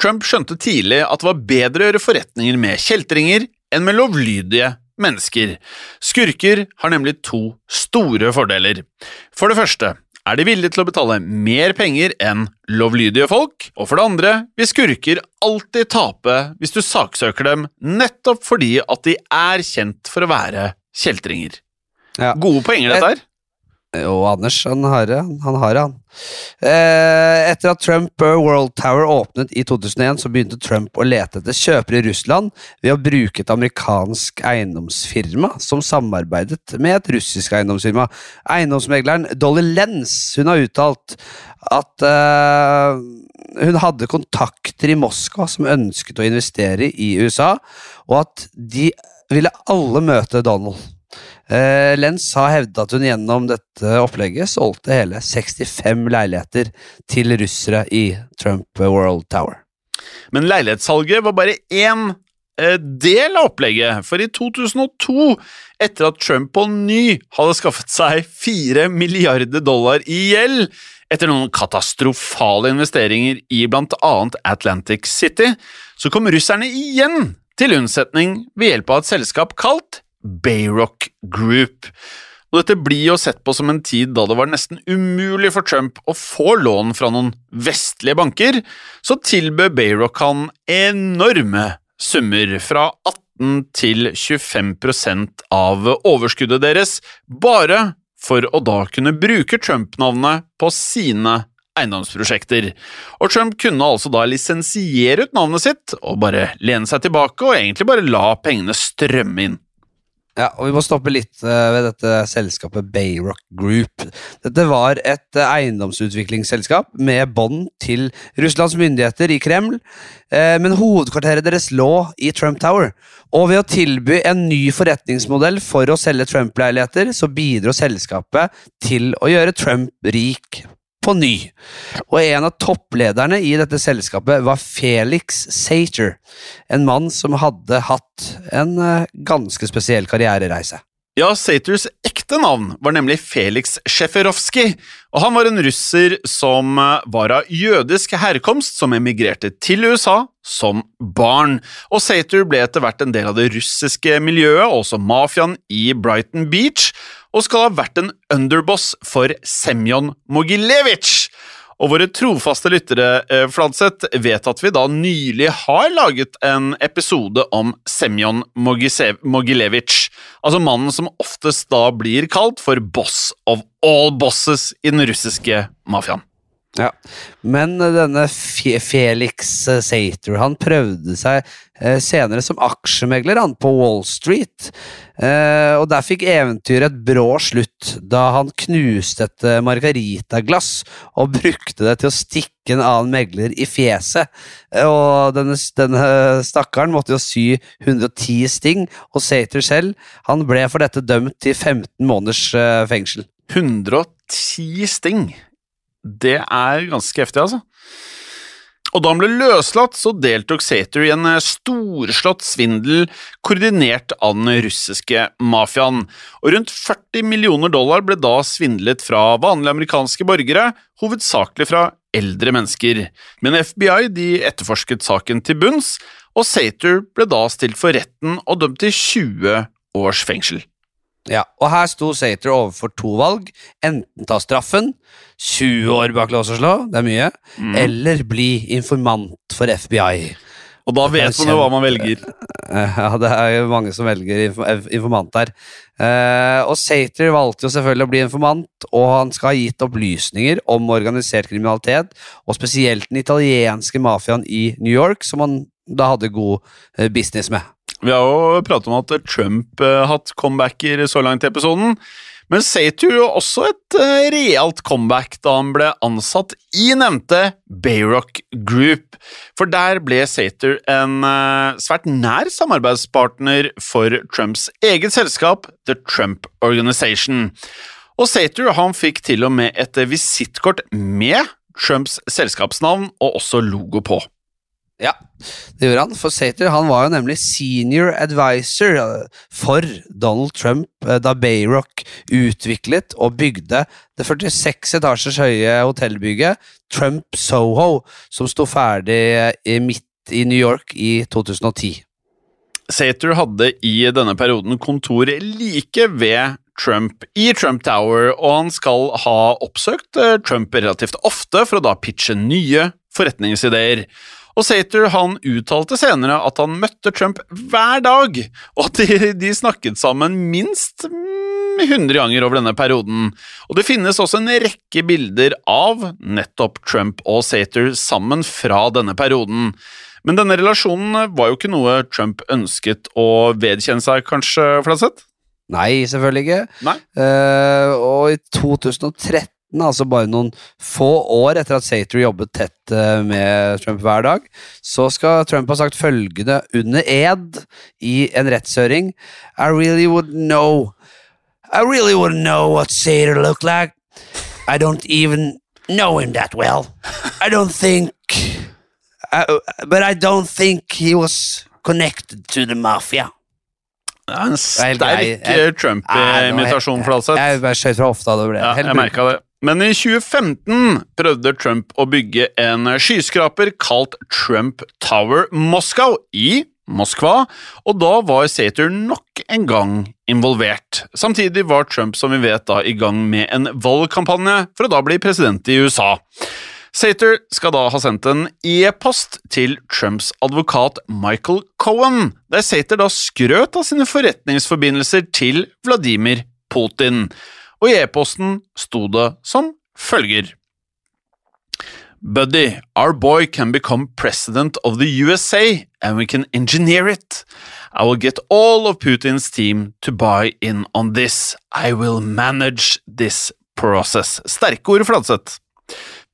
Trump skjønte tidlig at det var bedre å gjøre forretninger med kjeltringer enn med lovlydige mennesker. Skurker har nemlig to store fordeler. For det første er de villige til å betale mer penger enn lovlydige folk, og for det andre vil skurker alltid tape hvis du saksøker dem nettopp fordi at de er kjent for å være kjeltringer. Ja. Gode poenger, dette her. Jo, Anders, han har det. Han har det, han. Eh, etter at Trump World Tower åpnet i 2001, så begynte Trump å lete etter kjøpere i Russland ved å bruke et amerikansk eiendomsfirma som samarbeidet med et russisk eiendomsfirma. Eiendomsmegleren Dolly Lenz hun har uttalt at eh, hun hadde kontakter i Moskva som ønsket å investere i USA, og at de ville alle møte Donald. Eh, Lenz har hevdet at hun gjennom dette opplegget solgte hele 65 leiligheter til russere i Trump World Tower. Men leilighetssalget var bare én eh, del av opplegget, for i 2002, etter at Trump på ny hadde skaffet seg 4 milliarder dollar i gjeld etter noen katastrofale investeringer i annet Atlantic City, så kom russerne igjen til unnsetning ved hjelp av et selskap kalt Bayrock Group. Og dette blir jo sett på som en tid da det var nesten umulig for Trump å få lån fra noen vestlige banker, så tilbød Bayrock han enorme summer, fra 18 til 25% av overskuddet deres, bare for å da kunne bruke Trump-navnet på sine eiendomsprosjekter. Og Trump kunne altså da lisensiere ut navnet sitt og bare lene seg tilbake og egentlig bare la pengene strømme inn. Ja, og Vi må stoppe litt uh, ved dette selskapet Bayrock Group. Dette var et uh, eiendomsutviklingsselskap med bånd til Russlands myndigheter i Kreml, uh, men hovedkvarteret deres lå i Trump Tower. Og ved å tilby en ny forretningsmodell for å selge Trump-leiligheter, så bidro selskapet til å gjøre Trump rik på ny. Og en av topplederne i dette selskapet var Felix Sater, en mann som hadde hatt en eh, ganske spesiell karrierereise. Ja, Saters ekte navn var nemlig Felix Sjeferovskij, og han var en russer som eh, var av jødisk herkomst, som emigrerte til USA som barn. Og Sater ble etter hvert en del av det russiske miljøet, også mafiaen i Brighton Beach, og skal ha vært en underboss for Semjon Mogilevitsj. Og våre trofaste lyttere eh, Fladseth, vet at vi da nylig har laget en episode om Semjon Mogilevitsj, altså mannen som oftest da blir kalt for boss of all bosses i den russiske mafiaen. Ja, Men denne Felix Sater han prøvde seg eh, senere som aksjemegler han på Wall Street. Eh, og Der fikk eventyret et brå slutt da han knuste et eh, margaritaglass og brukte det til å stikke en annen megler i fjeset. Og denne, denne stakkaren måtte jo sy 110 sting, og Sater selv han ble for dette dømt til 15 måneders fengsel. 110 sting? Det er ganske heftig, altså. Og da han ble løslatt, så deltok Sater i en eh, storslått svindel koordinert av den russiske mafiaen. Og rundt 40 millioner dollar ble da svindlet fra vanlige amerikanske borgere, hovedsakelig fra eldre mennesker. Men FBI de etterforsket saken til bunns, og Sater ble da stilt for retten og dømt til 20 års fengsel. Ja, og her sto Sater overfor to valg. Enten ta straffen, 20 år bak lås og slå, det er mye, Mm. eller bli informant for FBI. Og da vet man jo hva man velger. Eh, Ja, det er jo mange som velger eh, informant her. Eh, og Sater valgte jo selvfølgelig å bli informant, og han skal ha gitt opplysninger om organisert kriminalitet, og spesielt den italienske mafiaen i New York, som han da hadde god eh, business med. Vi har jo pratet om at Trump har hatt comebacker så langt i episoden. Men Sater jo også et eh, realt comeback da han ble ansatt i nevnte Bayrock Group. For der ble Sater en eh, svært nær samarbeidspartner for Trumps eget selskap, The Trump Organization. Og Sater han fikk til og med et visittkort med Trumps selskapsnavn og også logo på. Ja, det gjorde han. For Sater han var jo nemlig senior advisor for Donald Trump eh, da Bayrock utviklet og bygde det 46 etasjers høye hotellbygget Trump Soho, som sto ferdig eh, i midt i New York i 2010. Sater hadde i denne perioden kontor like ved Trump i Trump Tower, og han skal ha oppsøkt eh, Trump relativt ofte for å da pitche nye forretningsideer. Og Sater han uttalte senere at han møtte Trump hver dag, og at de, de snakket sammen minst mm, 100 ganger over denne perioden. Og det finnes også en rekke bilder av nettopp Trump og Sater sammen fra denne perioden. Men denne relasjonen var jo ikke noe Trump ønsket å vedkjenne seg, kanskje, Fladseth? Nei, selvfølgelig ikke. Nei. Uh, og i 2013, altså bare noen få år etter at Sater jobbet tett eh, med Trump hver dag, så skal Trump ha sagt følgende under ed i en rettshøring I really would know I really wouldn't know what Sater looked like. I don't even know him that well. I don't think I, But I don't think he was connected to the mafia. Det er en sterk eh, Trump-imitasjon, Fladseth. Jeg jeg, skjøt fra hofta. Det ble Ja, jeg merka det. Men i 2015 prøvde Trump å bygge en skyskraper kalt Trump Tower Moscow i Moskva, og da var Sater nok en gang involvert. Samtidig var Trump som vi vet da i gang med en valgkampanje for å da bli president i USA. Sater skal da ha sendt en e-post til Trumps advokat Michael Cohen, der Sater da skrøt av sine forretningsforbindelser til Vladimir Putin. Og i e-posten sto det som følger. Buddy, our boy can become president of the USA, and we can engineer it. I will get all of Putin's team to buy in on this. I will manage this process. Sterke ord, Fladseth.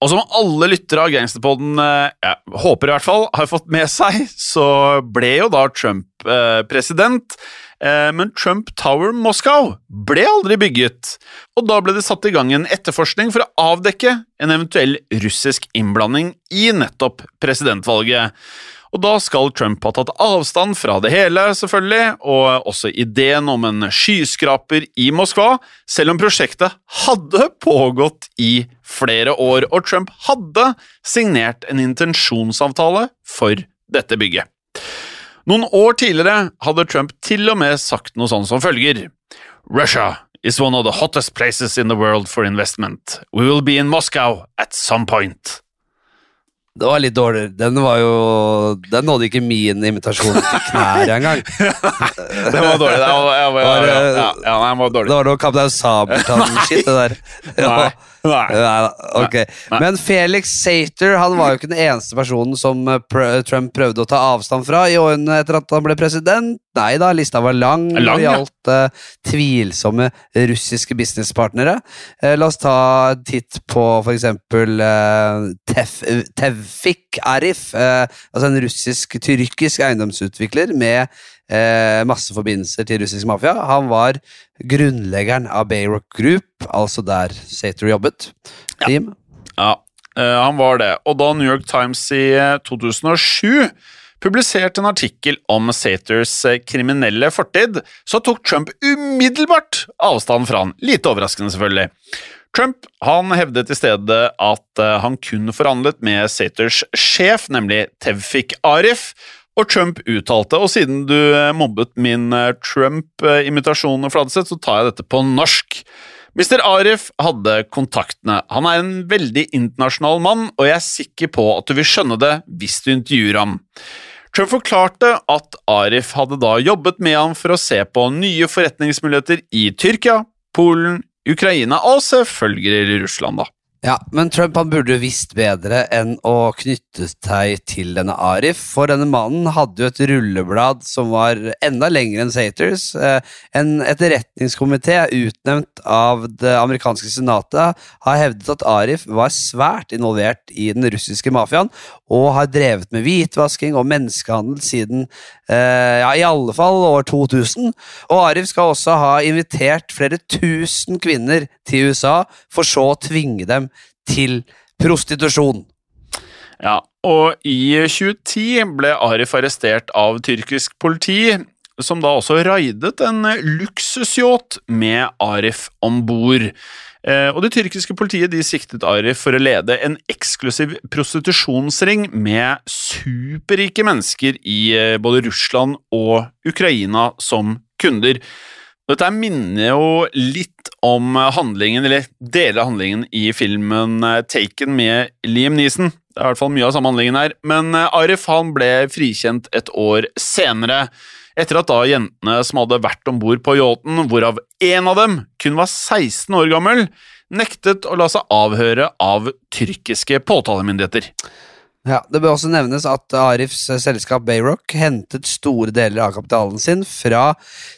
Og som alle lyttere av Gangsterpodden eh, ja, håper i hvert fall har fått med seg, så ble jo da Trump president. Eh, men Trump Tower Moscow ble aldri bygget, og da ble det satt i gang en etterforskning for å avdekke en eventuell russisk innblanding i nettopp presidentvalget. Og da skal Trump ha tatt avstand fra det hele, selvfølgelig, og også ideen om en skyskraper i Moskva, selv om prosjektet hadde pågått i flere år, og Trump hadde signert en intensjonsavtale for dette bygget. Noen år tidligere hadde Trump til og med sagt noe sånn som følger Russia is one of the hottest places in the world for investment. We will be in Moscow at some point. Det var litt dårlig. Den var jo Den nådde ikke min imitasjon til knær engang. (laughs) Det var dårlig. Det var, ja, ja, ja, ja, ja, var dårlig. Det var noe Kaptein Sabeltann-skitt, det der. Nei, nei. Da, ok. Nei. Men Felix Sater han var jo ikke den eneste personen som eh, pr Trump prøvde å ta avstand fra i årene etter at han ble president. Nei da, lista var lang når det gjaldt eh, tvilsomme russiske businesspartnere. Eh, la oss ta en titt på for eksempel Tef Tevfik Arif, eh, altså en russisk-tyrkisk eiendomsutvikler med eh, masse forbindelser til russisk mafia. Han var grunnleggeren av Bayrock Group, altså der Sater jobbet. Team. Ja. eh, han var det. Og da New York Times i eh, 2007 publiserte en artikkel om Saters eh, kriminelle fortid, så tok Trump umiddelbart avstand fra han. Lite overraskende, selvfølgelig. Trump han hevdet i stedet at eh, han kun forhandlet med Saters sjef, nemlig Tevfik Arif. Og Trump uttalte, og siden du eh, mobbet min eh, Trump-imitasjon, Fladseth, så tar jeg dette på norsk. Mr. Arif hadde kontaktene. Han er en veldig internasjonal mann, og jeg er sikker på at du vil skjønne det hvis du intervjuer ham. Trump forklarte at Arif hadde da jobbet med ham for å se på nye forretningsmuligheter i Tyrkia, Polen, Ukraina og selvfølgelig Russland, da. Ja, men Trump han burde jo visst bedre enn å knytte seg til denne Arif, for denne mannen hadde jo et rulleblad som var enda lengre enn Saters. Eh, En etterretningskomité utnevnt av det amerikanske senatet har hevdet at Arif var svært involvert i den russiske mafiaen, og har drevet med hvitvasking og menneskehandel siden eh, ja, i alle fall år 2000. Og Arif skal også ha invitert flere tusen kvinner til USA, for så å tvinge dem til prostitusjon. Ja, og i 2010 ble Arif arrestert av tyrkisk politi, som da også raidet en luksusyacht med Arif om bord. Eh, Og det tyrkiske politiet de siktet Arif for å lede en eksklusiv prostitusjonsring med superrike mennesker i eh, både Russland og Ukraina som kunder. Dette minner jo litt om handlingen, eller deler av handlingen i filmen eh, Taken med Liam Neeson. Det er i hvert fall mye av samme handlingen her. Men eh, Arif han ble frikjent et år senere, etter at da jentene som hadde vært om bord på yachten, hvorav én av dem kun var 16 år gammel, nektet å la seg avhøre av tyrkiske påtalemyndigheter. Ja, Det bør også nevnes at Arifs selskap Bayrock hentet store deler av kapitalen sin fra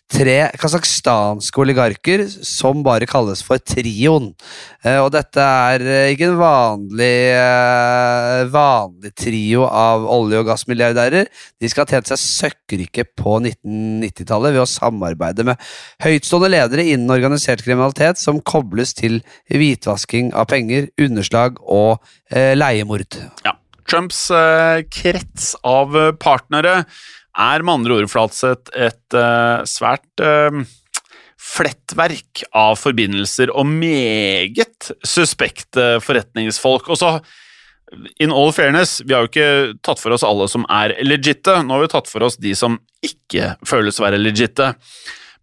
tre kasakhstanske oligarker som bare kalles for Trioen. Eh, Og dette er eh, ikke en vanlig, eh, vanlig trio av olje- og gassmilliardærer. De skal ha tjent seg søkkrike på 1990-tallet ved å samarbeide med høytstående ledere innen organisert kriminalitet som kobles til hvitvasking av penger, underslag og eh, leiemord. Ja. Trumps eh, krets av eh, partnere er med andre ord Flatseth et eh, svært flettverk av forbindelser og meget suspekte forretningsfolk. Og så, in all fairness, vi har jo ikke tatt for oss alle som er legitte. Nå har vi tatt for oss de som ikke føles å være legitte.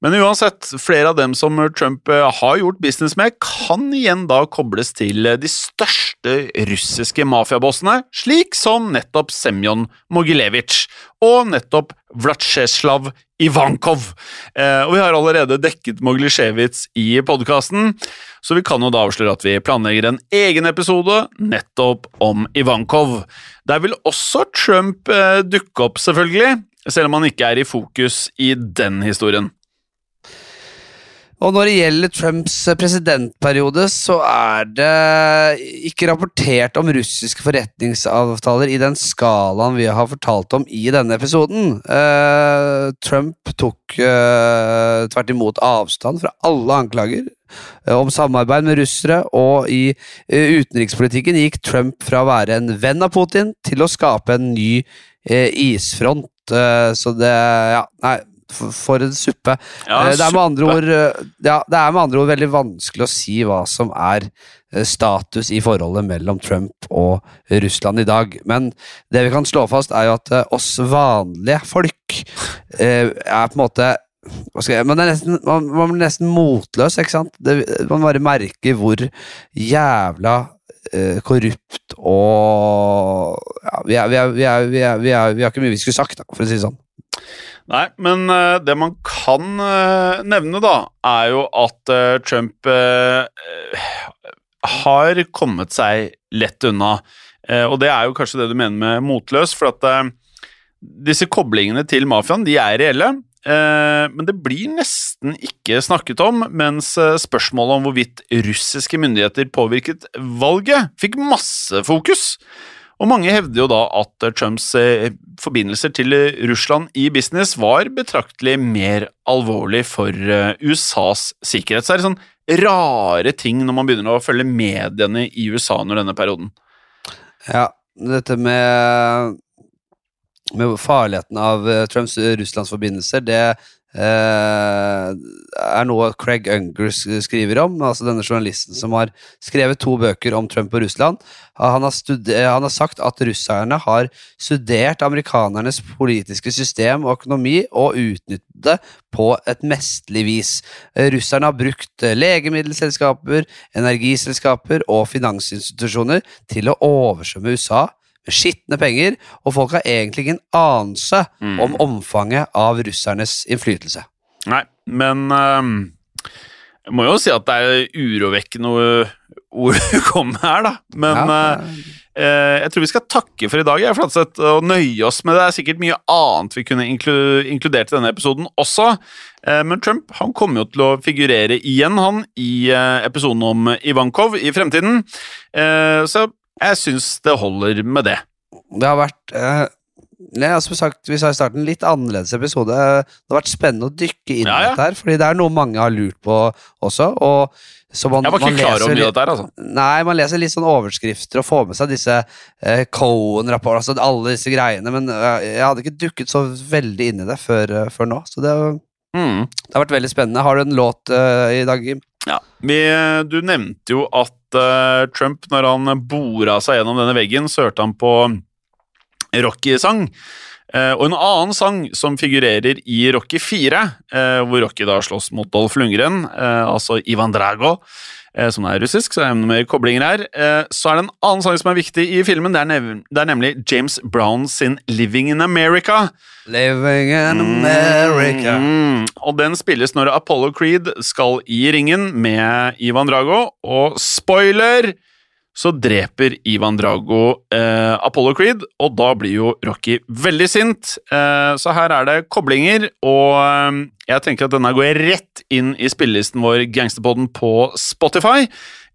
Men uansett, flere av dem som Trump eh, har gjort business med, kan igjen da kobles til eh, de største russiske mafiabossene, slik som nettopp Semjon Mogilevitsj og nettopp Vlatsjeslav Ivankov. Eh, og vi har allerede dekket Moglisjevitsj i podkasten, så vi kan jo da avsløre at vi planlegger en egen episode nettopp om Ivankov. Der vil også Trump dukke opp, selvfølgelig, selv om han ikke er i fokus i den historien. Og når det gjelder Trumps presidentperiode, så er det ikke rapportert om russiske forretningsavtaler i den skalaen vi har fortalt om i denne episoden. Uh, Trump tok uh, tvert imot avstand fra alle anklager eh, om samarbeid med russere, og i eh, utenrikspolitikken gikk Trump fra å være en venn av Putin til å skape en ny eh, isfront. Eh, så det Ja, nei for, for en suppe. Ja, Eh, det, er med andre suppe. ord, eh, ja, det er med andre ord veldig vanskelig å si hva som er eh, status i forholdet mellom Trump og Russland i dag. Men det vi kan slå fast, er jo at oss vanlige folk er på en måte jeg, man, er nesten, man, man blir nesten motløs, ikke sant? Det, man bare merker hvor jævla eh, korrupt og ja, vi, er, vi, er, vi, er, vi, er, vi, er, vi har ikke mye vi skulle sagt, da, for å si det sånn. Nei, men eh, det man kan eh, nevne, da, er jo at eh, Trump har kommet seg lett unna. Og det er jo kanskje det du mener med motløs, for at disse koblingene til mafiaen, de er reelle. men det blir nesten ikke snakket om, mens spørsmålet om hvorvidt russiske myndigheter påvirket valget, fikk masse fokus. Og mange hevder jo da at eh, Trumps eh, forbindelser til eh, Russland i business var betraktelig mer alvorlig for USAs sikkerhet. Så er det sånn rare ting når man begynner å følge mediene i USA under denne perioden. Ja, dette med med farligheten av Trumps Russlandsforbindelser, det er noe Craig Unger skriver om, altså denne journalisten som har skrevet to bøker om Trump og Russland. Han har, han har sagt at russerne har studert amerikanernes politiske system og økonomi og utnyttet det på et mesterlig vis. Eh, Russerne har brukt eh, legemiddelselskaper, energiselskaper og finansinstitusjoner til å oversvømme USA skitne penger, og folk har egentlig ingen anelse Mm. om omfanget av russernes innflytelse. Nei, men um, jeg må jo si at det er urovekkende ord du (laughs) kom her, da. Men Ja, uh, jeg tror vi skal takke for i dag, jeg, Flatseth, og nøye oss med det. Det er sikkert mye annet vi kunne inklu inkludert i denne episoden også. Uh, men Trump han kommer jo til å figurere igjen, han, i episoden om Ivankov i fremtiden. Så jeg syns det holder med det. Det har vært eh, Nei, altså, som sagt, vi sa i starten, litt annerledes episode. Det har vært spennende å dykke inn i Ja, ja. dette her, fordi det er noe mange har lurt på også. Og så man, Jeg var man ikke klar over mye av dette her, altså. Nei, man leser litt sånn overskrifter og får med seg disse eh, Cohen-rapportene, altså alle disse greiene, men eh, jeg hadde ikke dukket så veldig inn i det før, eh, før nå. Så det, Mm. det har vært veldig spennende. Har du en låt eh, i dag, Jim? Ja, Du nevnte jo at uh, Trump, når han bora seg gjennom denne veggen, så hørte han på Rocky-sang. Uh, og en annen sang som figurerer i Rocky 4, uh, hvor Rocky da slåss mot Dolph Lundgren, eh, altså Ivan Drago, eh, som er russisk, så er det mer koblinger her. Eh, så er det en annen sang som er viktig i filmen. Det er, nev det er nemlig James Brown sin 'Living in America'. Living in America. Mm, og den spilles når Apollo Creed skal i ringen med Ivan Drago, og spoiler! Så dreper Ivan Drago eh, Apollo Creed, og da blir jo Rocky veldig sint. Eh, så her er det koblinger, og eh, jeg tenker at denne går rett inn i spillelisten vår Gangsterpodden på Spotify.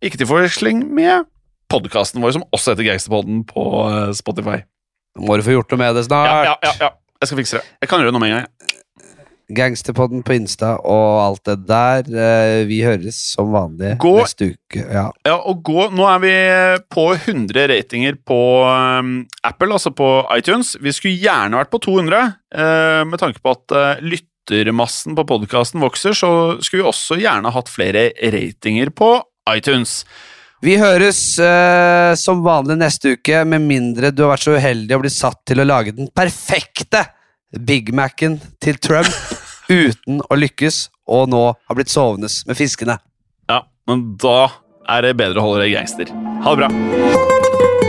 Ikke til forveksling med podkasten vår, som også heter Gangsterpodden på eh, Spotify. Må du få gjort noe med det snart. Ja, ja, ja, ja. Jeg skal fikse det. Jeg kan gjøre nå med en gang. Gangsterpodden på Insta og alt det der. Eh, Vi høres som vanlig Gå- neste uke. Ja. Ja, og gå, Nå er vi på 100 ratinger på um, Apple, altså på iTunes. Vi skulle gjerne vært på 200, eh, med tanke på at eh, lyttermassen på podkasten vokser, så skulle vi også gjerne hatt flere ratinger på iTunes. Vi høres uh, som vanlig neste uke, med mindre du har vært så uheldig å bli satt til å lage den perfekte Big Mac-en til Trump (laughs) uten å lykkes, og nå har blitt sovende med fiskene. Ja, men da er det bedre å holde deg gangster. Ha det bra.